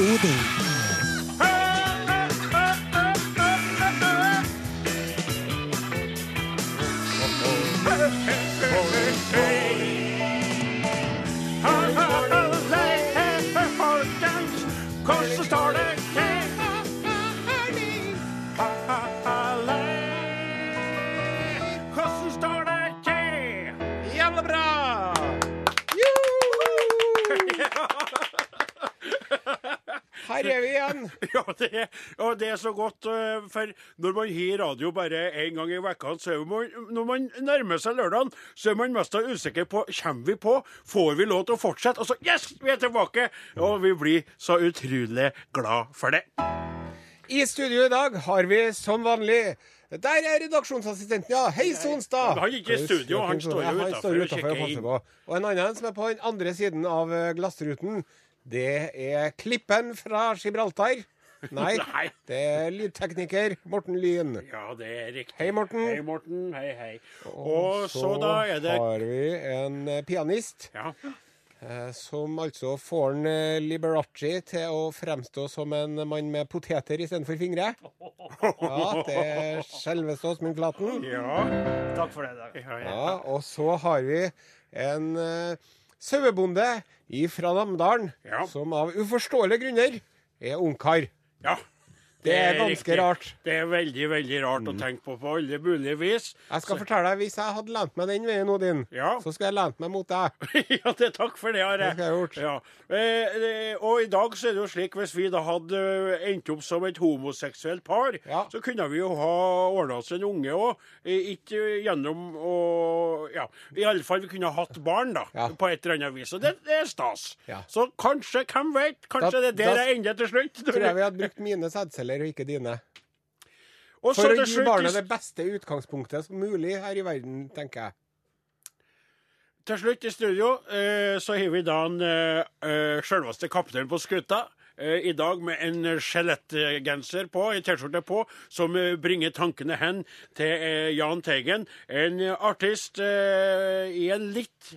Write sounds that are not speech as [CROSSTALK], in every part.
Uden. Godt, øh, for når man har radio bare én gang i vekka, så er man, når man nærmer seg lørdagen, så er man mest usikker på kommer vi på, får vi lov til å fortsette? Og så yes, vi er tilbake! Og vi blir så utrolig glad for det. I studio i dag har vi som vanlig Der er redaksjonsassistenten, ja. Hei, Sonstad. Han er ikke i studio, han står jo Ja, står og kikker inn. Og en annen som er på den andre siden av eh, glassruten, det er Klippen fra Gibraltar. [LAUGHS] Nei, Nei. det er lydtekniker Morten Lyn. Ja, det er riktig. Hei, Morten. Hei, Morten. Hei, hei. Og så da er det har vi en eh, pianist Ja. eh, som altså får en eh, Liberace til å fremstå som en mann med poteter istedenfor fingre. [LAUGHS] Ja, det er selveste Åsmund Klaten. ja. Takk for det. Dag. ja, ja. Ja, og så har vi en uh, sauebonde fra Namdalen Ja. som av uforståelige grunner er ungkar. Ja. Det er ganske riktig. rart. Mm. Det er veldig, veldig rart å tenke på på alle mulige vis. Jeg skal fortelle deg, Hvis jeg hadde lent meg den veien, Odin, Ja. så skulle jeg lent meg mot deg. [LAUGHS] ja, det, takk for det, Are. Det jeg gjort. Ja. Eh, eh, og i dag så er det jo slik, hvis vi da hadde eh, endt opp som et homoseksuelt par, Ja. så kunne vi jo ha ordna oss en unge òg. Ikke gjennom å Ja, i alle fall vi kunne ha hatt barn, da. Ja. På et eller annet vis. Og det, det er stas. Så kanskje, hvem vet? Kanskje Da- det er der da- jeg ender til slutt. Tror jeg vi hadde brukt mine sædceller og ikke dine. Og så For å gi barnet det beste utgangspunktet som mulig her i verden, tenker jeg. Til slutt i studio eh, så har vi da en eh, eh, selveste på skuta. Eh, I dag med en skjelettgenser på, en T-skjorte på, som eh, bringer tankene hen til eh, Jahn Teigen. En artist i en litt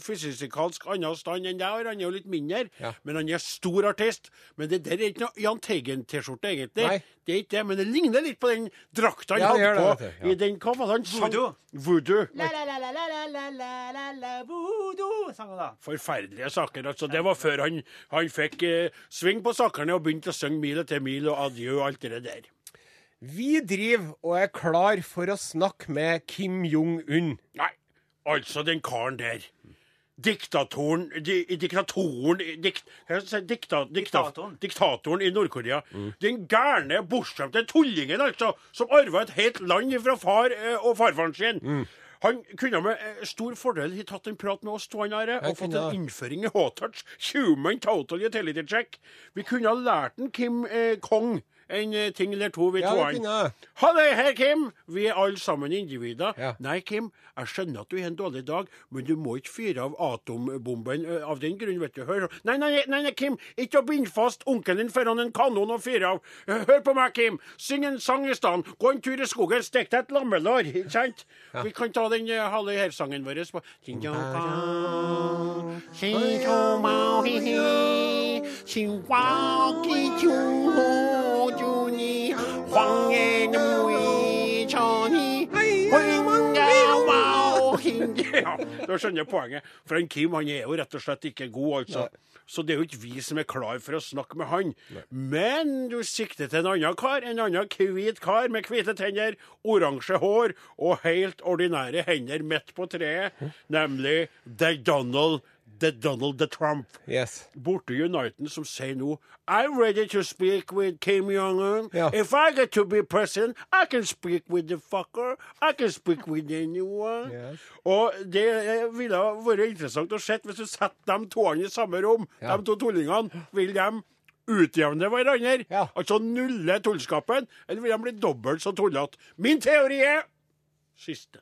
fysikalsk annen stand enn deg, han er jo litt mindre. Ja. Men han er stor artist. Men det der er ikke noe Jahn Teigen-T-skjorte, egentlig. Nei. Det er ikke det, men det ligner litt på den drakta han Ja, hadde gjør på det. Ja. i den Hva var det han sang? Voodoo. Voodoo. La-la-la-la-la-la-la-la voodoo, sang han da. Forferdelige saker. altså. Det var før han, han fikk eh, sving på sakene og begynte å synge mil etter mil og adjø og alt det der. Vi driver og er klar for å snakke med Kim Jong-un. Nei, altså den karen der. Diktatoren di, Diktatoren dikt, si, dikta, dikta, Diktatoren. diktatoren i Nord-Korea. Den gærne, bortskjemte tullingen, altså, som arva et helt land fra far eh, og farfaren sin. Han kunne med eh, stor fordel ha tatt en prat med oss to han her, og fått en innføring i H-touch. Human total utility check. Vi kunne ha lært en Kim eh, Kong en eh, ting eller to, vi Ja, to vi han. det, her, Kim. Vi er alle sammen individer. Ja. Nei, Kim, jeg skjønner at du har en dårlig dag, men du må ikke fyre av atombomben av den grunn, vet du. Hør. Nei, nei, nei, nei, Kim, ikke å binde fast onkelen din foran en kanon og fyre av. Hør på meg, Kim. Syng en sang i stedet. Gå en tur i skogen, stikk deg et lammelår. Ikke sant? Vi kan ta den uh, halve her-sangen vår. på- Ja, da skjønner jeg poenget. For en Kim han er jo rett og slett ikke god, altså. Så det er jo ikke vi som er klar for å snakke med han. Men du sikter til en annen kar. En annen hvit kar med hvite tenner, oransje hår og helt ordinære hender midt på treet. Nemlig The Donald The Donald the Trump. Yes. Borte Uniten som sier nå I'm ready to speak with Kim Jong-un. Ja. If I get to be president, I can speak with the fucker. I can speak with anyone. Yes. Og det ville vært interessant å se hvis du setter de toene i samme rom, Ja. de to tullingene. Vil de utjevne hverandre? Ja. Altså nulle tullskapen? Eller vil de bli dobbelt så tullete? Min teori er siste.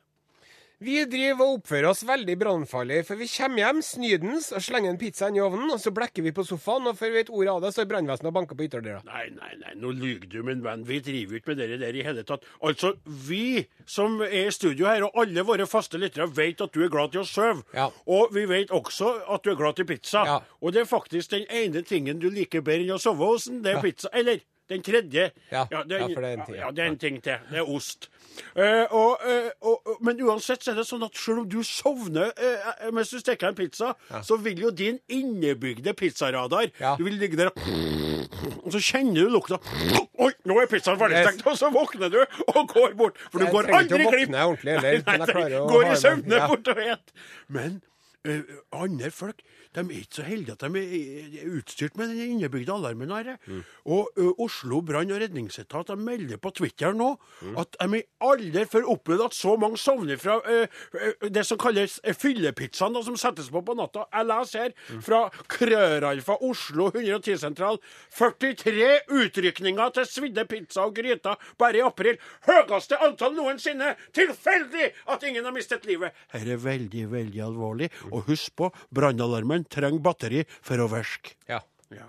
Vi driver og oppfører oss veldig brannfarlig, for vi kommer hjem snydens og slenger en pizza inn i ovnen, og så blekker vi på sofaen, og før vi vet ordet av det, så er brannvesenet og banker på ytterdøra. Nei, nei, nei, nå lyver du, min venn. Vi driver jo ikke med det der i hele tatt. Altså, vi som er i studio her, og alle våre faste lyttere, vet at du er glad til å sove. Ja. Og vi vet også at du er glad til pizza. Ja. Og det er faktisk den ene tingen du liker bedre enn å sove hos, det er pizza. Eller den tredje. Ja, det er, ja, for det er en ting, ja. Ja, det er en ting til. Det er ost. Eh, og, eh, og, og, men uansett så er det sånn at selv om du sovner eh, mens du steker en pizza, så vil jo din innebygde pizzaradar Ja. Du vil ligge der og og så kjenner du lukta. Oi, nå er pizzaen ferdigstekt! Og så våkner du og går bort. For du Jeg går trenger ikke aldri å glipp. våkne ordentlig heller, men jeg klarer å går ha i det. søvne Ja. bort og et. Men eh, andre folk de er ikke så heldige at de er utstyrt med den innebygde alarmen. her. Mm. Og ø, Oslo brann- og redningsetat de melder på Twitter nå at de aldri før opplevd at så mange sovner fra ø, ø, det som kalles fyllepizzaen da, som settes på på natta. Jeg leser her fra Krøralfa Oslo 110-sentral 43 utrykninger til svidde pizza og gryter bare i april. Høyeste antall noensinne! Tilfeldig at ingen har mistet livet! Her er veldig, veldig alvorlig. Og husk på, brannalarmen trenger batteri for å virke. Ja. Ja.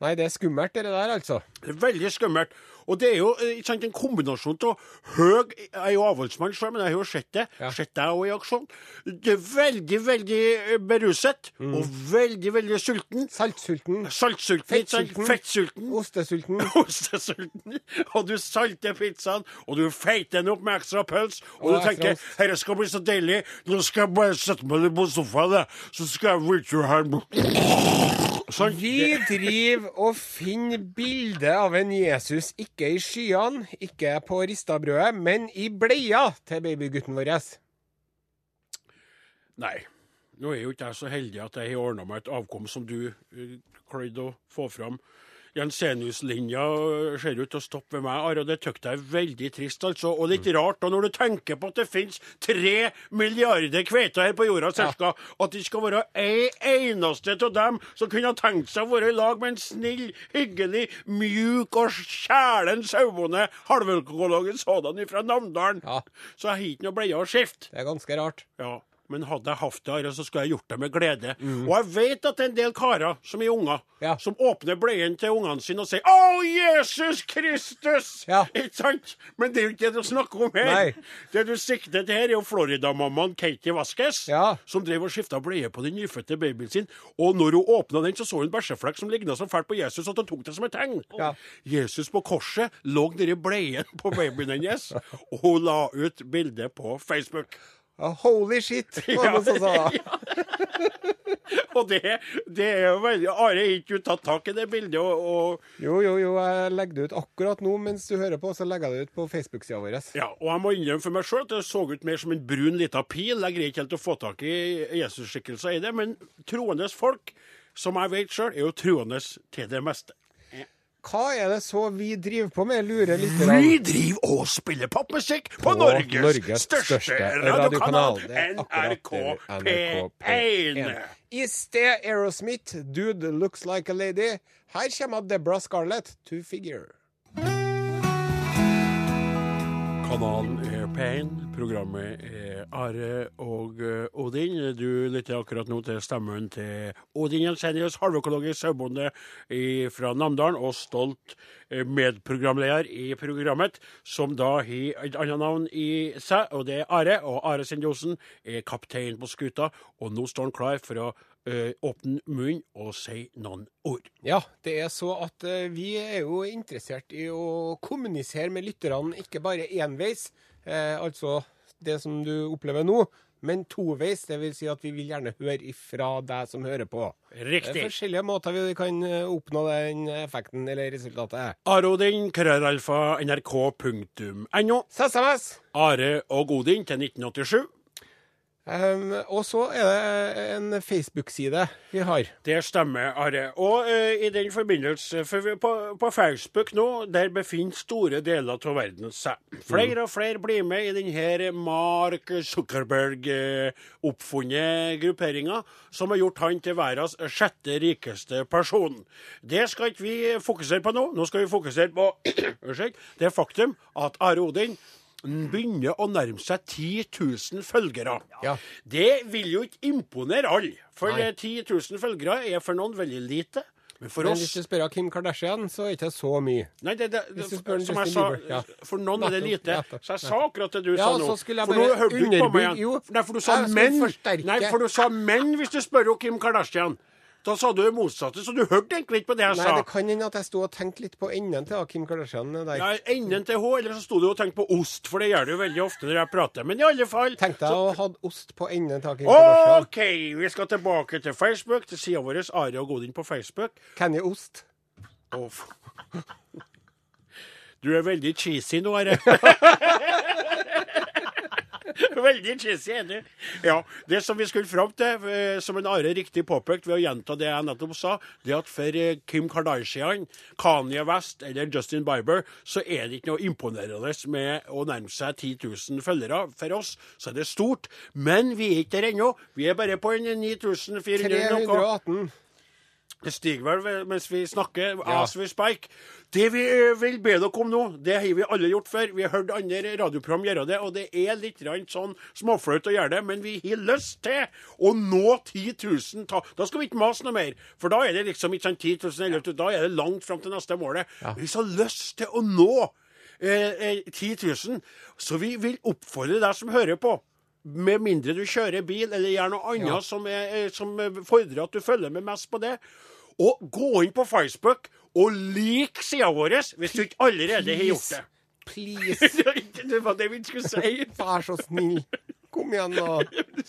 Nei, det er skummelt, det der, altså. Det er veldig skummelt. Og det er jo eh, ikke sant, en kombinasjon av høy Jeg er jo avholdsmann sjøl, men jeg har jo sett det. Ja. Sett deg òg i aksjon. Det er veldig, veldig beruset. beruset. Og veldig, veldig sulten. Saltsulten, Saltsulten. Fettsulten. Fettsulten. ostesulten. [LAUGHS] Ostesulten. Og du salter pizzaen, og du feiter den opp med ekstra pøls. Og, Og du tenker dette skal bli så deilig. Nå skal jeg bare sette meg ned på sofaen, så skal jeg virkelig her en Sånn. Vi driver og finner bilde av en Jesus ikke i skyene, ikke på ristabrødet, men i bleia til babygutten vår. Nei. Nå er jo ikke jeg så heldig at jeg har ordna meg et avkom som du uh, kløyde å få fram. Jensenius-linja ser ut til å stoppe ved meg, Are, det syns jeg er veldig trist. altså. Og litt rart da, når du tenker på at det finnes tre milliarder kveiter her på jorda, cirka, at det skal være ei eneste av dem som kunne ha tenkt seg å være i lag med en snill, hyggelig, mjuk og kjælen sauebonde halvøkologisk sådan fra Namdalen. Ja. Så jeg har ikke noe bleie å skifte. Det er ganske rart. Ja, men hadde jeg hatt det, her, så skulle jeg gjort det med glede. Mm. Og jeg vet at det er en del karer som er unger, Ja. som åpner bleien til ungene sine og sier 'Å, Jesus Kristus!' Ja. Ikke sant? Men det er jo ikke det du snakker om her. Nei. Det du sikter til her, er jo Florida-mammaen Katie Vasques, Ja. som drev og skifta bleie på den nyfødte babyen sin. Og når hun åpna den, så så hun bæsjeflekk som ligna så fælt på Jesus at hun tok det som et tegn. Ja. Jesus på korset lå nedi bleien på babyen hennes, [LAUGHS] og hun la ut bilde på Facebook. Holy shit, var det noen som sa. [LAUGHS] Og det, det er jo veldig Are har ikke tatt tak i det bildet, og, og Jo, jo, jo, jeg legger det ut akkurat nå mens du hører på, så legger jeg det ut på Facebook-sida vår. ja, og jeg må innrømme for meg sjøl at det så ut mer som en brun lita pil. Jeg greier ikke helt å få tak i Jesus-skikkelser i det, men troende folk, som jeg vet sjøl, er jo troende til det meste. Hva er det så vi driver på med, lurer litt? Vi driver og spiller popmusikk på, På Norges, Norges største, største radiokanal, NRK P1. I sted Aerosmith, Dude Looks Like a Lady. Her kommer Deborah Scarlett, To Figure. Kanalen er P1, programmet er Are og eh, Odin. Du lytter akkurat nå til stemmen til Odin Jensenius, halvøkologisk sauebonde fra Namdalen, og stolt eh, medprogramleder i programmet, som da har et annet navn i seg, og det er Are. Og Are Sendiosen er kaptein på skuta, og nå står han klar for å åpne munnen og si noen ord. Ja, det er så at uh, vi er jo interessert i å kommunisere med lytterne, ikke bare enveis, uh, altså det som du opplever nå, men toveis. Det vil si at vi vil gjerne høre ifra deg som hører på. Riktig. Det er forskjellige måter vi kan eh, oppnå den effekten eller resultatet. Are Odin, krøralfa, nrk.no. SMS! Are og Odin til 1987. Um, og så er det en Facebook-side vi har. Det stemmer, Are. Og uh, i den forbindelse, for på, på Facebook nå, der befinner store deler av verden seg. Flere og flere blir med i denne Mark Zuckerberg-oppfunnet grupperinga, som har gjort han til verdens sjette rikeste person. Det skal ikke vi fokusere på nå. Nå skal vi fokusere på [COUGHS] det faktum at Are Odin begynner å nærme seg 10 000 følgere. Ja. Det vil jo ikke imponere alle. For Nei. eh, 10 000 følgere er for noen veldig lite. Men Men hvis du spør Kim Kardashian, så er det ikke så mye. Nei, det, det, det, som jeg sa, ja. for noen er det lite. Så jeg sa akkurat det du Ja, sa nå. så skulle jeg for nå hørte du ikke på meg igjen. Nei, for du sa menn. Nei, for du sa menn hvis du spør Kim Kardashian. Da sa du det motsatte, så du hørte egentlig ikke på det jeg Nei, sa. det kan hende at jeg sto og tenkte litt på enden til Kim Kardashian der. Ja, enden til H, eller så sto du og tenkte på ost, for det gjør du jo veldig ofte når jeg prater. Men i alle fall Tenkte jeg å ha ost på enden til Kim Kardashian. OK, vi skal tilbake til Facebook, til sida vår Are og Godin på Facebook. Kenny Ost. F- [LAUGHS] Du er veldig cheesy nå, Are. [LAUGHS] [LAUGHS] veldig cheesy er du. Ja, Det som vi skulle fram til, eh, som en Are riktig påpekte ved å gjenta det jeg nettopp sa, det at for eh, Kim Kardashian, Kanye West eller Justin Bieber, så er det ikke noe imponerende med å nærme seg 10 000 følgere. For oss så er det stort, men vi er ikke der ennå. Vi er bare på en 9400 noe. 318. Det stiger vel mens vi snakker, Ja. as we spike. Det vi eh, vil be dere om nå, det har vi alle gjort før. Vi har hørt andre radioprogram gjøre det, og det er litt sånn småflaut å gjøre det, men vi har lyst til å nå 10 000. Ta. Da skal vi ikke mase noe mer, for da er det liksom ikke sånn 10 000, eller da er det langt fram til neste målet. Vi har lyst til å nå eh, eh, 10 000, så vi vil oppfordre deg som hører på. Med mindre du kjører bil eller gjør noe annet Ja. som, er, eh, som eh, fordrer at du følger med mest på det. Og gå inn på Facebook og lik sida vår hvis du ikke allerede har gjort det. Please. [LAUGHS] det var det vi skulle si. [LAUGHS] Vær så snill. Kom igjen, da.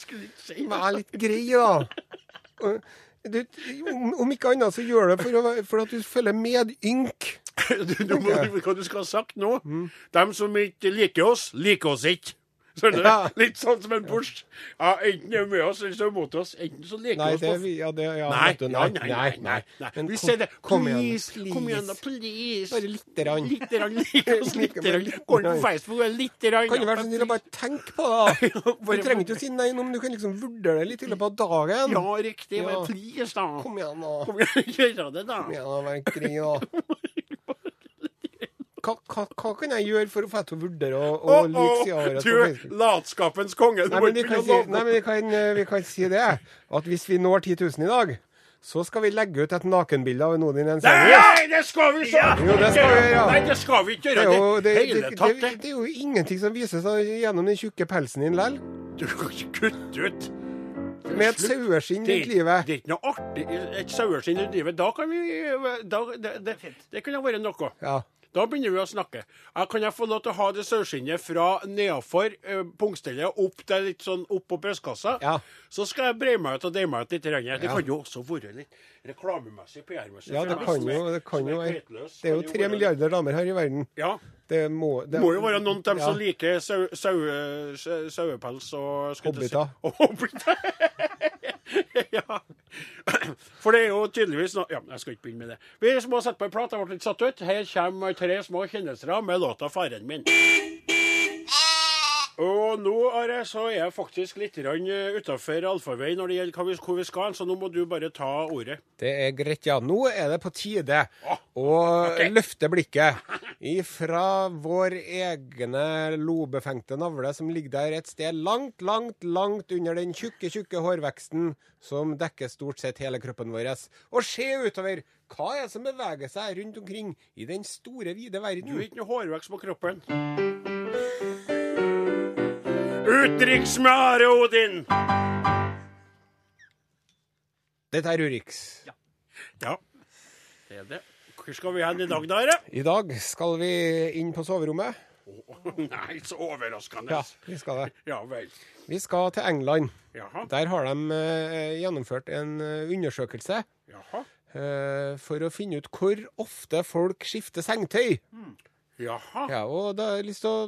[LAUGHS] Vær litt grei, da. Du, om, ikke annet så gjør det for, å, for at du følger med ynk. Du, du hva du skal ha sagt nå? Mm. Dem som ikke liker oss, liker oss ikke. Skjønner du? Ja. Litt sånn som en Bush. Ja, enten er du med oss, eller så er du mot oss. Enten så liker Nei, oss det, på vi- ja, det ja, Nei, du, nei, nei, nei, nei, nei. Men Vi kom- sier det. Kom igjen, kom igjen da, please. Bare lite grann. Litt grann, like oss litt grann. [LAUGHS] litt Gå på. Facebook litt grann. Kan du være så snill å bare tenke på det? [LAUGHS] Du trenger ikke å si nei nå, men du kan liksom vurdere det litt i løpet av dagen. Ja, riktig. Men please, da. Kom igjen, da. Kom igjen, [LAUGHS] gjør det, da. Kom igjen, da. Vær grei, da. Hva, hva, hva kan jeg gjøre for å få til å vurdere å, like å, sida vår på du, Facebook? latskapens konge. Du Nei, men vi kan, si, nei, men vi kan, eh, vi kan si det. At hvis vi når 10 000 i dag, så skal vi legge ut et nakenbilde av noen i den Ensenius. Nei, det skal vi ikke! Jo, det skal vi ja. Nei, det skal vi ikke Det gjøre. Det det, det, det, er jo ingenting som vises gjennom den tjukke pelsen din lell. Du kan ikke kutte ut. Med et saueskinn rundt livet. det er ikke noe artig. Et saueskinn i livet. Da kan vi da, det, det, det kunne vært noe. Ja. Da begynner vi å snakke. Jeg kan jeg få lov til å ha det saueskinnet fra nedafor eh, pungstellet opp til litt sånn opp på brystkassa? Ja. Så skal jeg breie meg ut og deie meg ut litt. Ja. Det kan jo også være litt reklamemessig, PR-messig. ja, det kan jo, det kan jo er. Det er jo tre milliarder damer her i verden. Ja. Det må det, må jo være noen av dem som liker liker sau- sau- sau- sauepels og Hobbiter. Og [LAUGHS] hobbiter. [LAUGHS] ja. For det er jo tydeligvis noe Ja, jeg skal ikke begynne med det. Vi må sette på en plate. Jeg ble litt satt ut. Her kommer tre små kjennelser med låta 'Faren min'. Nå Are, så er jeg faktisk litt utafor allfarvei når det gjelder vi, hvor vi skal, så nå må du bare ta ordet. Det er greit, ja. Nå er det på tide Å, å okay. løfte blikket ifra vår egne lobefengte navle som ligger der et sted langt, langt, langt under den tjukke, tjukke hårveksten som dekker stort sett hele kroppen vår, og se utover. Hva er det som beveger seg rundt omkring i den store, vide verden? Du har ikke noe hårvekst på kroppen. Utenriks med Are Odin! Dette er Urix. Ja, ja. det er det. Hvor skal vi hen i dag, da? Are? I dag skal vi inn på soverommet. Nei, så overraskende. Ja, vi skal det. Ja vel. Vi skal til England. Jaha. Der har de eh, gjennomført en eh, undersøkelse Jaha. eh, for å finne ut hvor ofte folk skifter sengetøy. Jaha. Ja, og da har jeg lyst til å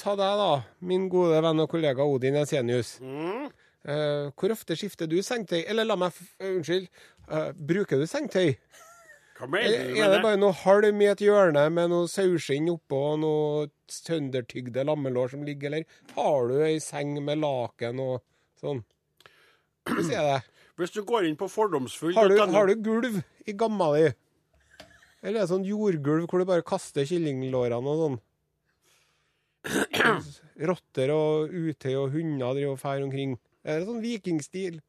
ta deg, da, min gode venn og kollega Odin Ensenius. Mm. Uh, hvor ofte skifter du sengetøy? Eller la meg eh, Unnskyld. Uh, bruker du sengetøy? Er, mener du er det bare noe halm i et hjørne med noe saueskinn oppå og noe søndertygde lammelår som ligger, eller har du ei seng med laken og sånn? Hvordan er det? Hvis du går inn på fordomsfull Har du, har du gulv i gamma di? Eller er det sånn jordgulv hvor du bare kaster kyllinglårene og sånn? [CLEARS THROAT] rotter og utøy og hunder driver og fer omkring. Det er sånn vikingstil.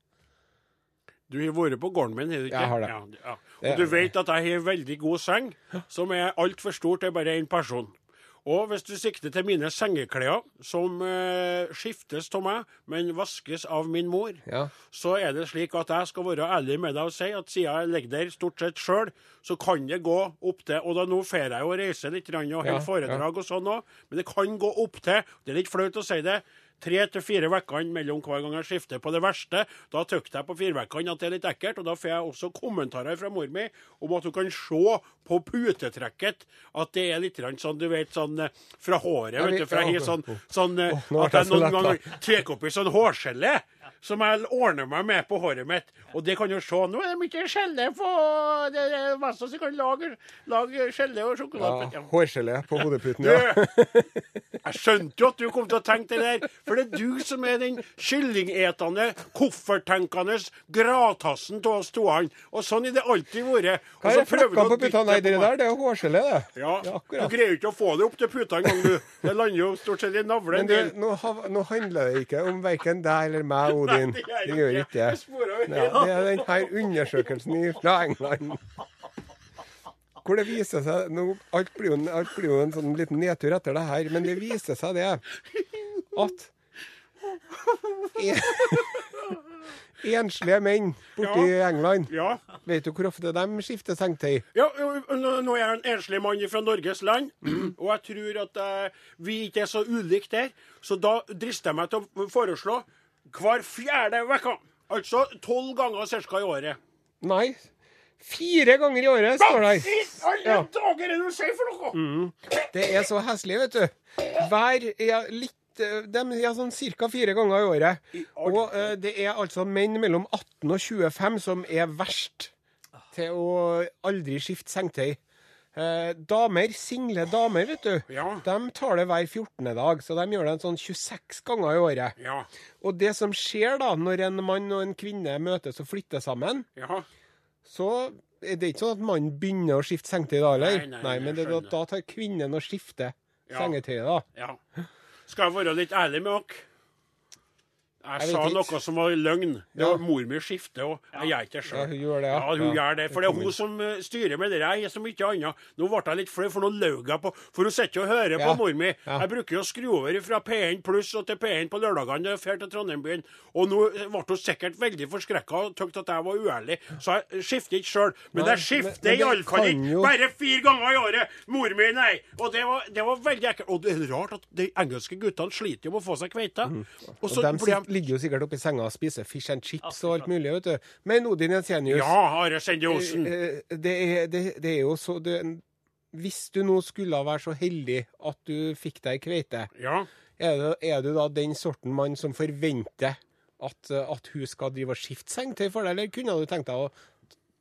Du har vært på gården min, har du ikke? Jeg har det. Ja, ja. Og du vet at jeg har veldig god seng, som er altfor stor til bare én person. Og hvis du sikter til mine sengeklær, som eh, skiftes av meg, men vaskes av min mor, Ja. så er det slik at jeg skal være ærlig med deg og si at siden jeg ligger der stort sett sjøl, så kan det gå opp til Og da nå får jeg jo reise litt og og Ja, foredrag foredrag og sånn òg, men det kan gå opp til Det er litt flaut å si det. Tre til fire ukene mellom hver gang jeg skifter på det verste. Da tykte jeg på fire ukene at det er litt ekkelt, og da får jeg også kommentarer fra mor mi om at hun kan se på putetrekket at det er litt sånn, du vet, sånn eh, fra håret, vet du, fra jeg har sånn, sånn eh, at jeg noen ganger tar i sånn hårgelé. Som jeg ordner meg med på håret mitt. Og det kan du se. Nå er det mye gelé på det er masse som kan lage, lage gelé og sjokolade. ja hårskjelle Hårgelé på hodeputen, ja. jeg skjønte jo at du kom til å tenke det der, for det er du som er den kyllingetende, kofferttenkende gratassen av oss to. Og sånn har det alltid vært. Og Hva så er å på putene? Nei, det der det er hårgelé, det. Ja, Ja, Du greier jo ikke å få det opp til puta engang, du. Det lander jo stort sett i navlen Men du, nå, nå handler det ikke om verken deg eller meg, Odin. det gjør ikke. det. Ja, det er den her [LAUGHS] undersøkelsen fra England. Hvor det viser seg nå, alt, blir jo, alt blir jo en sånn liten nedtur etter det her, men det viser seg det at en, enslige menn borte i England Ja. Vet du hvor ofte de skifter sengetøy? Ja, nå er jeg en enslig mann fra Norges land, og jeg tror at uh, vi ikke er så ulike der. Så da drister jeg meg til å foreslå hver fjerde uke. Altså tolv ganger ca. i året. Nei. Fire ganger i året, står det her. Alle Ja. dager er det du sier for noe?! Det er så heslig, vet du. Hver ja, litt eh, de er sånn ca. fire ganger i året. Og uh, det er altså menn mellom 18 og 25 som er verst til å aldri skifte sengetøy. Eh, damer, single damer, vet du, Ja. de tar det hver 14. dag. Så de gjør det en sånn 26 ganger i året. Ja. Og det som skjer da, når en mann og en kvinne møtes og flytter sammen, ja. så er det ikke sånn at mannen begynner å skifte sengetøy da, eller? Nei, nei, men jeg det, da, da tar kvinnen og skifter sengetøyet, da. ja. Skal jeg være litt ærlig med dere? Jeg, Jeg sa ikke. noe som var løgn. Det Ja. var Mor mi skifter og Jeg gjør ikke det sjøl. Ja, hun gjør det, ja. Ja, hun Ja. gjør det. For det er hun som eh, styrer med det der. Er så mye annet. Nå ble jeg litt flau, for nå løy jeg på For hun sitter og hører Ja. på mor mi. Ja. Jeg bruker jo å skru over fra P1 pluss og til P1 på lørdagene når jeg drar til Trondheim-byen. Og nå ble hun sikkert veldig forskrekka og tykte at jeg var uærlig. Så jeg skifter ikke sjøl. Men jeg skifter iallfall ikke bare fire ganger i året. Mor mi, nei. Og det var, det var veldig ekkelt. Og det er rart at de engelske guttene sliter jo med å få seg kveita. Og Mm. Og så de blir sitter, ligger jo sikkert oppi senga og spiser fish and chips og alt mulig, vet du. Men Odin Jensenius, Ja, Are Sende eh, det, er, det, det er jo så det, Hvis du nå skulle være så heldig at du fikk deg kveite, Ja. er du, er du da den sorten mann som forventer at, eh, at hun skal drive og skifte sengetøy for deg, eller kunne du tenkt deg å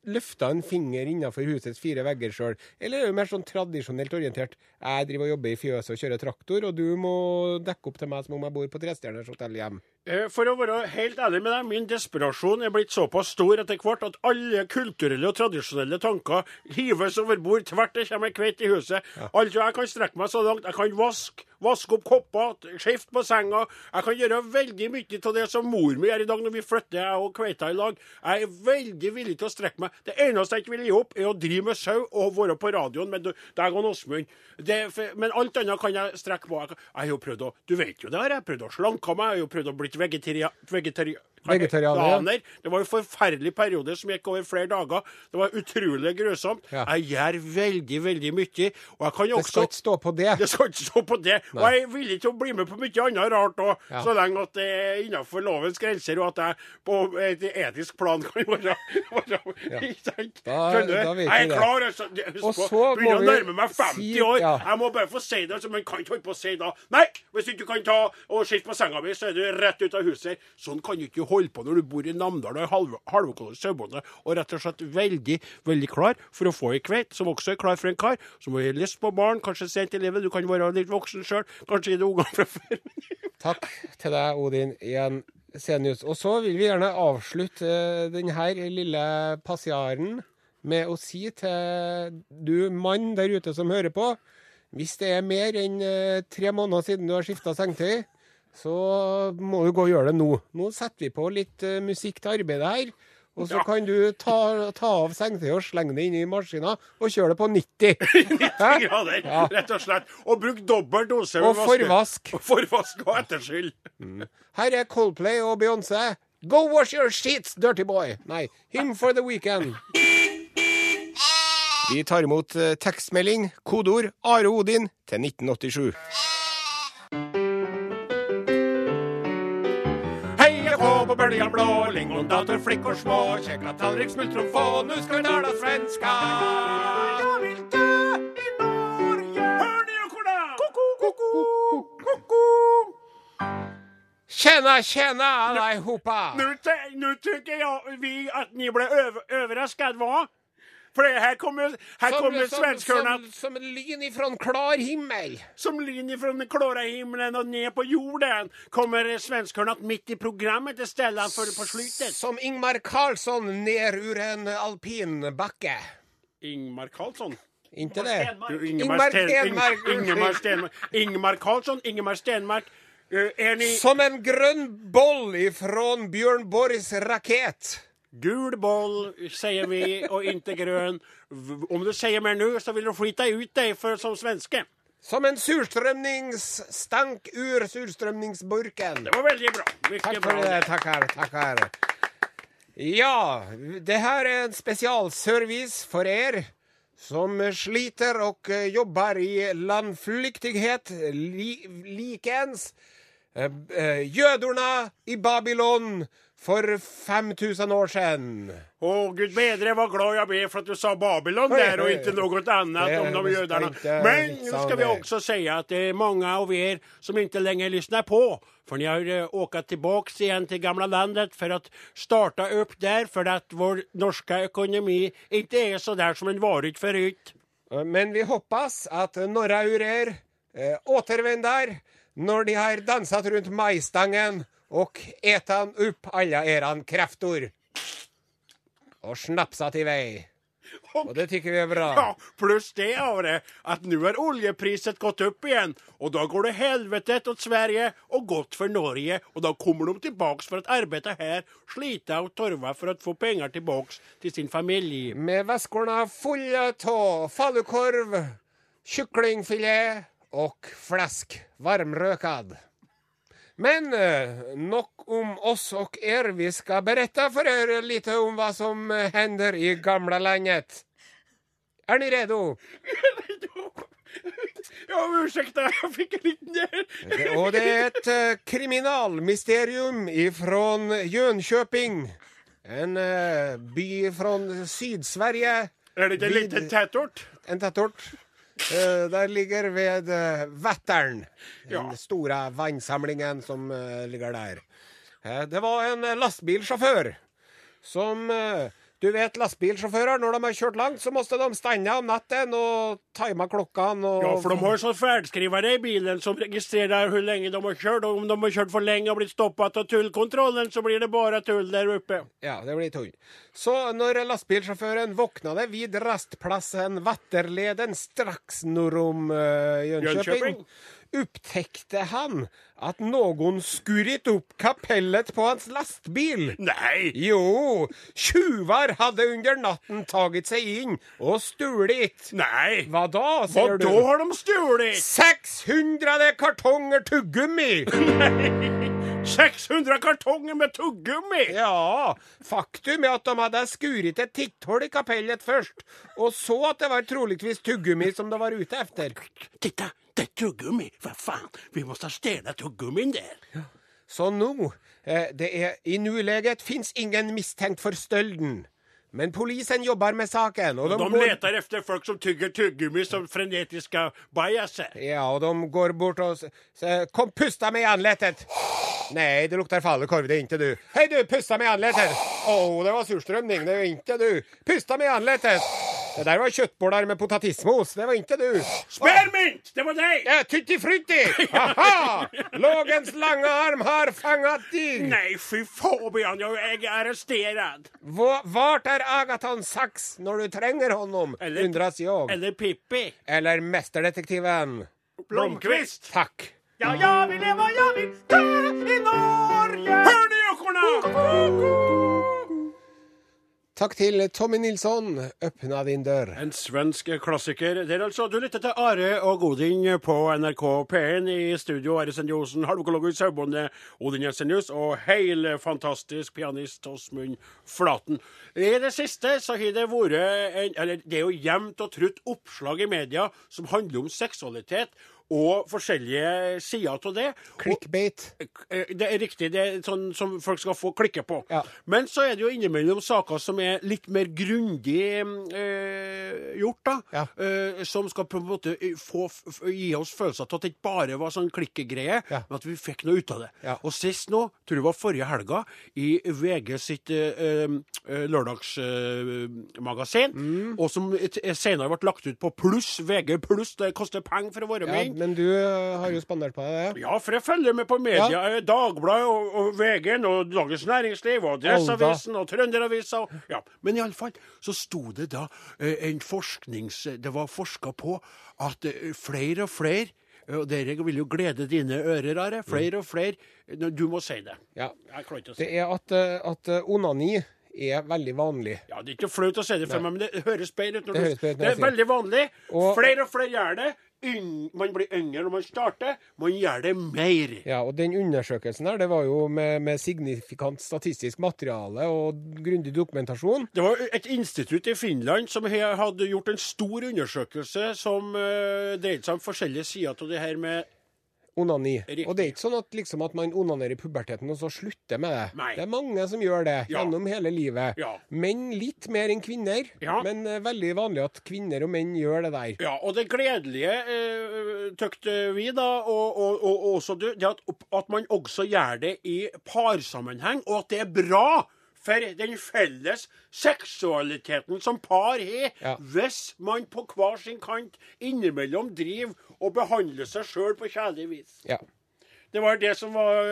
løfte en finger innenfor husets fire vegger sjøl? Eller er du mer sånn tradisjonelt orientert? Jeg driver og jobber i fjøset og kjører traktor, og du må dekke opp til meg som om jeg bor på trestjerners hotell hjem. Eh, For å være helt ærlig med deg, min desperasjon er blitt såpass stor etter hvert at alle kulturelle og tradisjonelle tanker hives over bord tvert det kommer kveit i huset. Altså, jeg kan strekke meg så langt. Jeg kan vaske, vaske opp kopper, skifte på senga. Jeg kan gjøre veldig mye av det som mor mi gjør i dag når vi flytter jeg og kveita i lag. Jeg er veldig villig til å strekke meg. Det eneste jeg ikke vil gi opp, er å drive med sau og være på radioen med deg og Åsmund. Men alt annet kan jeg strekke på. Jeg Jeg har jo prøvd å Du vet jo det, har jeg prøvd å slanke meg. Jeg har jo prøvd å bli Regulatory, reggetarian, Vegetarianer. Det var en forferdelig periode som gikk over flere dager. Det var utrolig grusomt. Ja. Jeg gjør veldig, veldig mye. Og jeg kan jo Det skal ikke stå på det. det skal ikke stå på det. Og jeg er villig til å bli med på mye annet rart òg, Ja. så lenge at det er innenfor lovens grenser, og at jeg på et etisk plan kan være, [LAUGHS] [LAUGHS] Ikke sant? Da- da vet Jeg er klar, altså. Husk Og så begynner å nærme meg 50 si- år. ja. Jeg må bare få si det, så man kan ikke holde på å si da Nei, hvis du ikke kan ta og skifte på senga mi, så er du rett ut av huset. Sånn kan du ikke holde på når du bor i Namdal og er halv- halvøkologisk sauebonde, og rett og slett veldig, veldig klar for å få ei kveit, som også er klar for en kar, som har lyst på barn, kanskje sent i livet, du kan være litt voksen sjøl, kanskje gi det ungene fra før. [LAUGHS] Takk til deg, Odin, igjen. Senius. Og så vil vi gjerne avslutte denne lille passiaren med å si til du mann der ute som hører på, Hvis det er mer enn eh, tre måneder siden du har skifta sengetøy, så må du gå og gjøre det nå. Nå setter vi på litt uh, musikk til arbeidet her. Og så Ja. kan du ta, ta av sengetøyet og slenge det inn i maskina og kjøre det på 90. 90 [LAUGHS] grader, Ja. rett og slett. Og bruk dobbel dose. Og [LAUGHS] forvask. Og forvask og etterskyll. Her er Coldplay og Beyoncé. Go wash your sheets, dirty boy. Nei, him for the weekend. Vi tar imot eh, tekstmelding, kodeord Are Odin til 1987. på bølja blå, lingondator, flickor små, käkla tallrik, smultron få, nu ska vi tala svenska. Jag vill dö i Norge. Hör ni ekorna? Koko, koko, koko. Tjena, tjena allihopa! Nu, nu tycker jag vi att ni blev över, överraskad, va? För her här kommer, här kommer svenskarna som, som lyn ifrån klar himmel. som lyn ifra den klare himmelen og ned på jorden. Kommer svenskarna midt i programmet til istället for på slutet. Som Ingmar Karlsson ned ur en alpinbacke. Ingmar Karlsson. Inte det? Du, Ingmar Stenmark, Ing- Ingemar Stenmark. Ingmar Karlsson, Ingemar Stenmark. Ni Som en grønn boll ifrån Bjørn Borgs raket. Gul boll, sier vi, og inte grønn. Om du sier mer nå, så vil du skita ut deg for, som svenske. Som en surstrømningsstank ur surstrømningsburken. Det var veldig bra. Mykje Takk for det. Takk her. Ja, det her er en spesialservice for er som sliter og eh, jobber i landflyktighet li, likens. Eh, eh, Jødorna i Babylon for 5000 år siden. Åh, Gud bedre vad glad jeg ble for at du sa Babylon der, og ikke noe annet om de jødene. Men nå skal vi også si at det er mange av dere som ikke lenger lytter på. For ni har åkt tilbake igjen til gamla landet for å starte opp der, for at vår norske økonomi ikke er så der som den var. Eh, Men vi hoppas at några ur er eh, återvänder når de har danset rundt majstangen og etan opp alle eran kreftor. Og snapsat i vei. Og det tykker vi er bra. Ja, Pluss det av det nå er oljepriset gått opp igjen. Og da går det helvetet til Sverige og godt for Norge Og da kommer de tilbake for å arbeide her, slita og torva for å få penger tilbake til sin familie. Med veskorna fulle av falukorv, kyklingfilet og flesk varmrökad. Men eh, nok om oss og er. Vi skal berette for dere litt om hva som hender i gamlelandet. landet. dere ni redo? Ja, unnskyld, jeg fikk en liten där. Og det er et eh, kriminalmysterium ifrån Jönköping. En eh, by från Sydsverige. Er det en Vid- liten tettort? En tätort. Eh, där ligger ved uh, Vättern. Den Ja. store vannsamlingen som eh, ligger där. Eh, det var en eh, som Du vet lastbilsjåfører, når de har kjørt langt, så måtte de stande om natten og time klokkene Og, Ja, for de har sånn ferdskrivere i bilen som registrerer hvor lenge de har kjørt. Og om de har kjørt for lenge og blitt stoppa av tullkontrollen så blir det bare tull der oppe. Ja, det blir tull. Så når lastbilsjåføren våknade vid rastplassen Vatterleden straks nordom om eh, Jönköping, upptäckte han at noen skurit opp kapellet på hans lastbil. Nei! Jo, hade under natten taget seg inn og stulit. Nei. Hva da, sier Hva du? da har de stulit? 600 kartonger tuggummi! Nei. 600 kartonger med tuggummi! Ja, faktum er at de hadde skurit et titthull i kapellet først, og så at det var troligvis tuggummi som de var ute efter. Titta, det er tuggummi. Hva faen? vi må stjele tuggummien der. Ja. Så nå eh, det er i nuleget fins ingen mistenkt for stölden. Men polisen jobber med saken. Og de, De går, leter efter folk som tygger tyggegummi som frenetiske bajaser. Ja, og de går bort og sier Kom, pusta meg i anletet! Nei, det luktar falukorv, det er ikke du. Hei, du, pusta meg i anletet! Åh, det var surstrømning. det er ikke du. Pusta meg i anletet! Det der var kjøttboller med potatismos. Det var ikke du. Spermint! Det var deg! Ja, Tutti frutti! Ha-ha! Lågens lange arm har fanget deg. Nei, fy Fabian, jeg er arrestert. Hvor er Agaton Sachs når du trenger honom? Eller- jeg. Eller Pippi. Eller mesterdetektiven. Blomkvist. Takk. Ja, ja, vi lever, ja, vi dö i Norge. Hør ni ekorna! Takk til Tommy Nilsson. Øpna din dør. En svensk klassiker. Det er altså, Du lytter til Are og Godin på NRK P1 i studio. Are Sendiosen, halvøkologisk Sauebonde, Odin Jensenius og helfantastisk pianist Åsmund Flaten. I det siste så har det vært en, eller det er jo jevnt og trutt oppslag i media som handler om seksualitet og forskjellige sider av det. Clickbait. Eh, Det er riktig. Det er sånn som folk skal få klikke på. Ja. Men så er det jo innimellom saker som er litt mer grundig eh, gjort, da. Ja. Eh, som skal på en måte få, gi oss følelser av at det ikke bare var sånn klikkegreie, Ja. men at vi fikk noe ut av det. Og sist nå, tror jeg var forrige helga, i VG sitt eh, lørdagsmagasin, Mm. og som senere ble lagt ut på pluss, VG pluss, det koster penger for å være med. inn. Men du eh, har jo spandert på deg det. Ja, for jeg følger med på media. Ja. Eh, Dagbladet og, og VG og Dagens Næringsliv og Adresseavisen og Trønderavisa. Ja. Men iallfall så sto det da eh, en forsknings... Det var forska på at flere og flere og dere vil jo glede dine ører, Are. Flere og flere Du må si det. Ja. Jeg klarer ikke å si Det det. er at, at onani er veldig vanlig. Ja, Det er ikke flaut å si det for meg, men det høres bedre ut. Det det er veldig vanlig. Og- Flere og flere gjør det. Man blir yngre når man starter. Man gjør det mer. Ja, og den undersøkelsen her, det var jo med, med signifikant statistisk materiale og grundig dokumentasjon. Det var et institutt i Finland som hadde gjort en stor undersøkelse som uh, dreide seg om forskjellige sider av det her med Onani. Riktig. Og det er ikke sånn at, liksom, at man onanerer i puberteten og så slutter med det. Nei. Det er mange som gjør det Ja. gjennom hele livet. Ja. Menn litt mer enn kvinner, Ja. men uh, veldig vanlig at kvinner og menn gjør det der. Ja, og det gledelige uh, tøkte vi da, og, og, og, og også du, det at, at man også gjør det i parsammenheng, og at det er bra for den felles seksualiteten som par har, Ja. hvis man på hver sin kant innimellom driver og behandler seg sjøl på kjærlig vis. Ja. Det var det som var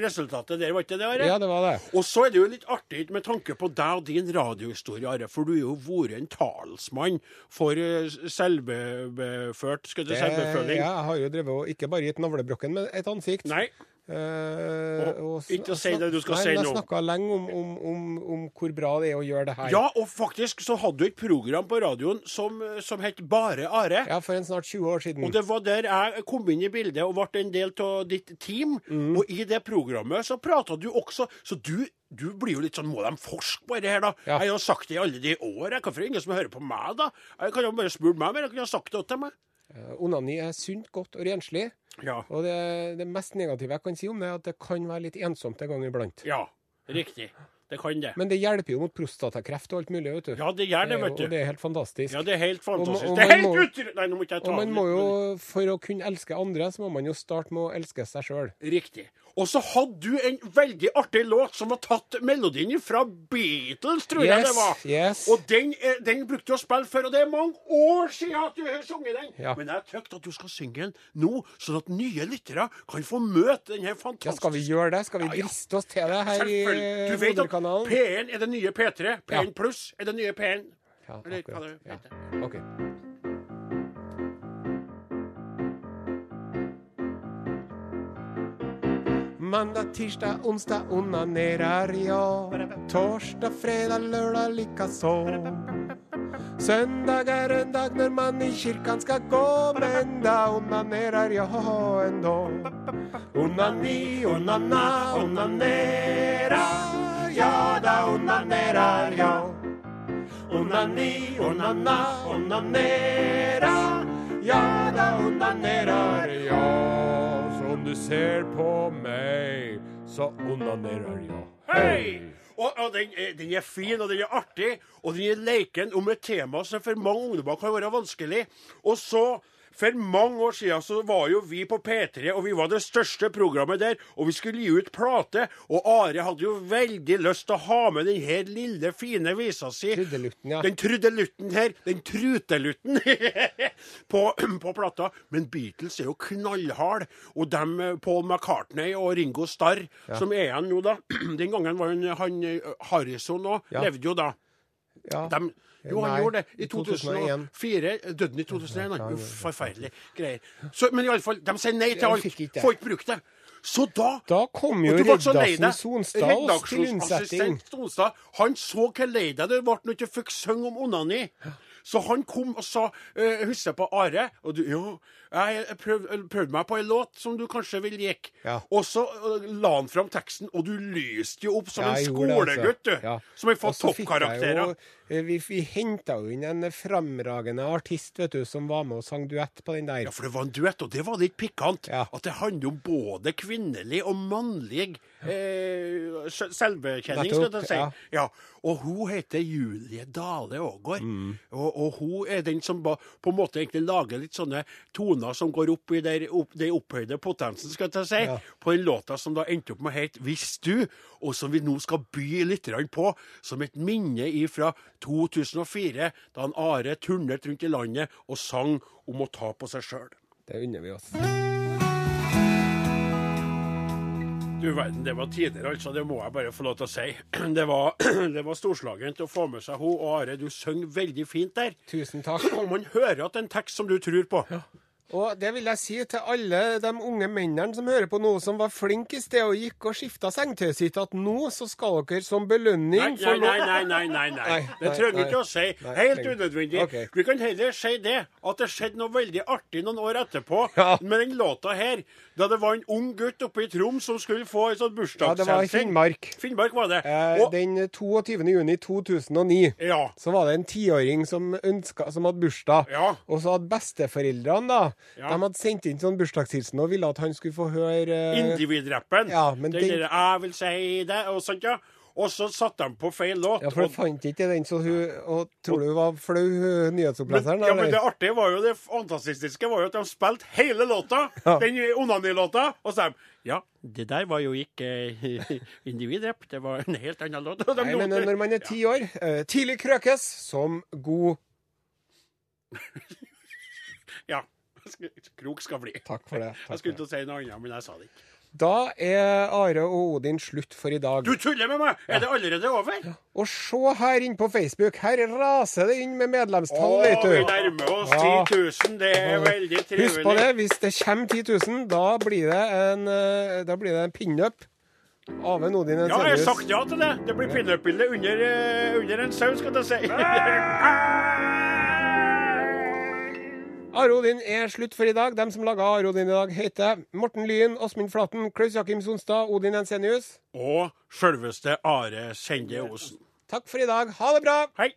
resultatet der, var ikke det? Are? ja, det var det. Og så er det jo litt artig med tanke på deg og din radiohistorie, Are, for du har jo vært en talsmann for eh, selvbeført Skal du si selvbeføling? ja, jeg har jo drevet og ikke bare gitt navlebrokken, men et ansikt. Nei. Eh, og og, ikke si det du skal nei, si nå. Jeg snakka lenge om, om, om, om hvor bra det er å gjøre det her. Ja, og faktisk så hadde du et program på radioen som, som het Bare Are. Ja, for en snart 20 år siden. Og det var der jeg kom inn i bildet og ble en del av ditt team. Mm. Og i det programmet så prata du også Så du, du blir jo litt sånn Må de forske på det her, da? Ja. Jeg har sagt det i alle de år. Hvorfor er det ingen som hører på meg, da? Jeg kan jo bare spurt meg, men jeg kunne ha sagt det til meg. Eh, Onani er sunt, godt og renslig. Ja. Og det, det mest negative jeg kan si om det, er at det kan være litt ensomt en gang iblant. Ja. Riktig. Det kan det. Men det hjelper jo mot prostatakreft og alt mulig, vet du. Ja, det gjør det, vet du. Og det er helt fantastisk. Ja, det er helt fantastisk. og det er helt må-. Nei, nå må ikke jeg ta og man må jo, for å kunne elske andre, så må man jo starte med å elske seg sjøl. Riktig. Og så hadde du en veldig artig låt som var tatt melodien fra Beatles, tror jeg Yes, det var. yes. Og den, eh, den brukte du å spille før, og det er mange år siden at du har sunget den. Ja. Men jeg tykker at du skal synge den nå, sånn at nye lyttere kan få møte den her Ja, skal vi gjøre det? Skal vi driste oss til det her i Selvfølgelig. Du vet at? P1 er det nye P3. P1 Ja. pluss er det nye P1. Ja, Eller hva akkurat. det Ja. heter. Mandag, tirsdag, onsdag onanerar jeg. Torsdag, fredag, lørdag likaså. Søndag er en dag når man i kirken skal gå, men da onanerar jeg ändå. Onani, onana, onanera. Ja, da onanerar jeg. Onani, onana, onanera. Ja, da onanerar jeg. Du ser på meg, så onanerer jeg. Hei! Og, og den, er, den er fin, og den er artig, og den er leken om et tema som for mange ungdommer kan være vanskelig. Og så For mange år siden så var jo vi på P3, og vi var det største programmet der. Og vi skulle gi ut plate. Og Are hadde jo veldig lyst til å ha med den her lille, fine visa si. Trudelutten, ja. Den trudelutten her. Den trutelutten [LAUGHS] på, på plata. Men Beatles er jo knallhard. Og dem, Paul McCartney og Ringo Starr, som er igjen nå, da. [CLEARS THROAT] Den gangen var han, han Harrison òg. Ja. Levde jo da. Ja. De, jo, han Nei, gjorde det. I i 2001. 2004 døde han i 2001. Han. Uff, forferdelige greier. Så, men iallfall, de sier nei til alt. Får ikke brukt det. Så da Da kom jo Reddasen. Sonstad til unnsetting. Sonstad, han så hvor lei deg du ble når du ikke fikk synge om onani. Så han kom og sa uh, Husker på Are? Og du Ja, jeg, prøvde, prøvde meg på en låt som du kanskje vil like. Ja. Og så eh, la han fram teksten, og du lyste jo opp som en altså. skolegutt, du. Ja. Som har fått toppkarakterer. eh, Vi, vi henta jo inn en fremragende artist vet du, som var med og sang duett på den der. Ja, for det var en duett, og det var litt pikant. Ja. At det handler om både kvinnelig og mannlig eh, selvbekjenning, skal du si. ja. Ja. Og hun heter Julie Dale Aagaard. Mm. Og, og hun er den som ba, på en måte egentlig lager litt sånne toner som går opp i der, opp, den opphøyde potensen, skal jeg si, Ja. på den låta som da endte opp med hete 'Hvis du', og som vi nå skal by litt på, som et minne ifra 2004, da han Are turnet rundt i landet og sang om å ta på seg sjøl. Det unner vi oss. Du verden, det var tider, altså. Det må jeg bare få lov til å si. [CLEARS THROAT] Det var, [CLEARS THROAT] det var storslagent å få med seg hun. Og Are, du synger veldig fint der. Tusen takk. Og man hører at det er en tekst som du tror på. Og det vil jeg si til alle de unge mennene som hører på nå, som var flinke i sted og gikk og skifta sengetøyet sitt, at nå så skal dere som belønning Nei, få nei, nei, nei, nei, nei, nei. Nei, Det trenger du ikke å si. Helt unødvendig. Okay. Vi kan heller si det, at det skjedde noe veldig artig noen år etterpå Ja. med den låta her. Da det var en ung gutt oppe i Troms som skulle få en sånn Ja, det var i Finnmark. Finnmark var det. Eh, Og, den 22. juni 2009 ja. så var det en tiåring som, ønska- som hadde bursdag. Ja. Og så hadde besteforeldrene da, Ja. de hadde sendt inn sånn bursdagshilsen og ville at han skulle få høre uh... Individrappen. Ja, men den den- der 'jeg vil si det' og sånt, ja. Og så satte de på feil låt. Ja, for og- fant ikke den, så hun Og tror du hun var flau, hun nyhetsoppleseren? ja, men det artige var jo det fantastiske var jo at de spilte hele låta, [LAUGHS] Ja. den onanilåta, og så de ja, det der var jo ikke eh, [LAUGHS] individrapp, det var en helt annen låt. [LAUGHS] Nei, men når man er ti år eh, Tidlig krøkes som god Ja. Krok skal bli. Takk for det. Jeg skulle ikke til å si noe annet, men jeg sa det ikke. Da er Are og Odin slutt for i dag. Du tuller med meg! Er det allerede over? Og se her inn på Facebook. Her raser det inn med medlemstall, Å, vet vi du. nærmer oss Ja. 10 000. Det er veldig trivelig. Husk på det, hvis det kommer 10 000, da blir det en, eh, da blir det en pinup av en Odin Ja, jeg har sagt ja til det. Det blir pinup-bilde under, eh, under en sau, skal jeg si. [LAUGHS] Are Odin er slutt for i dag. De som laga Arodin i dag, heter Morten Lyen, Åsmund Flaten, Klaus Jakim Sonstad, Odin Ensenius. Og sjølveste Are Sende Osen. Takk for i dag. Ha det bra! Hei!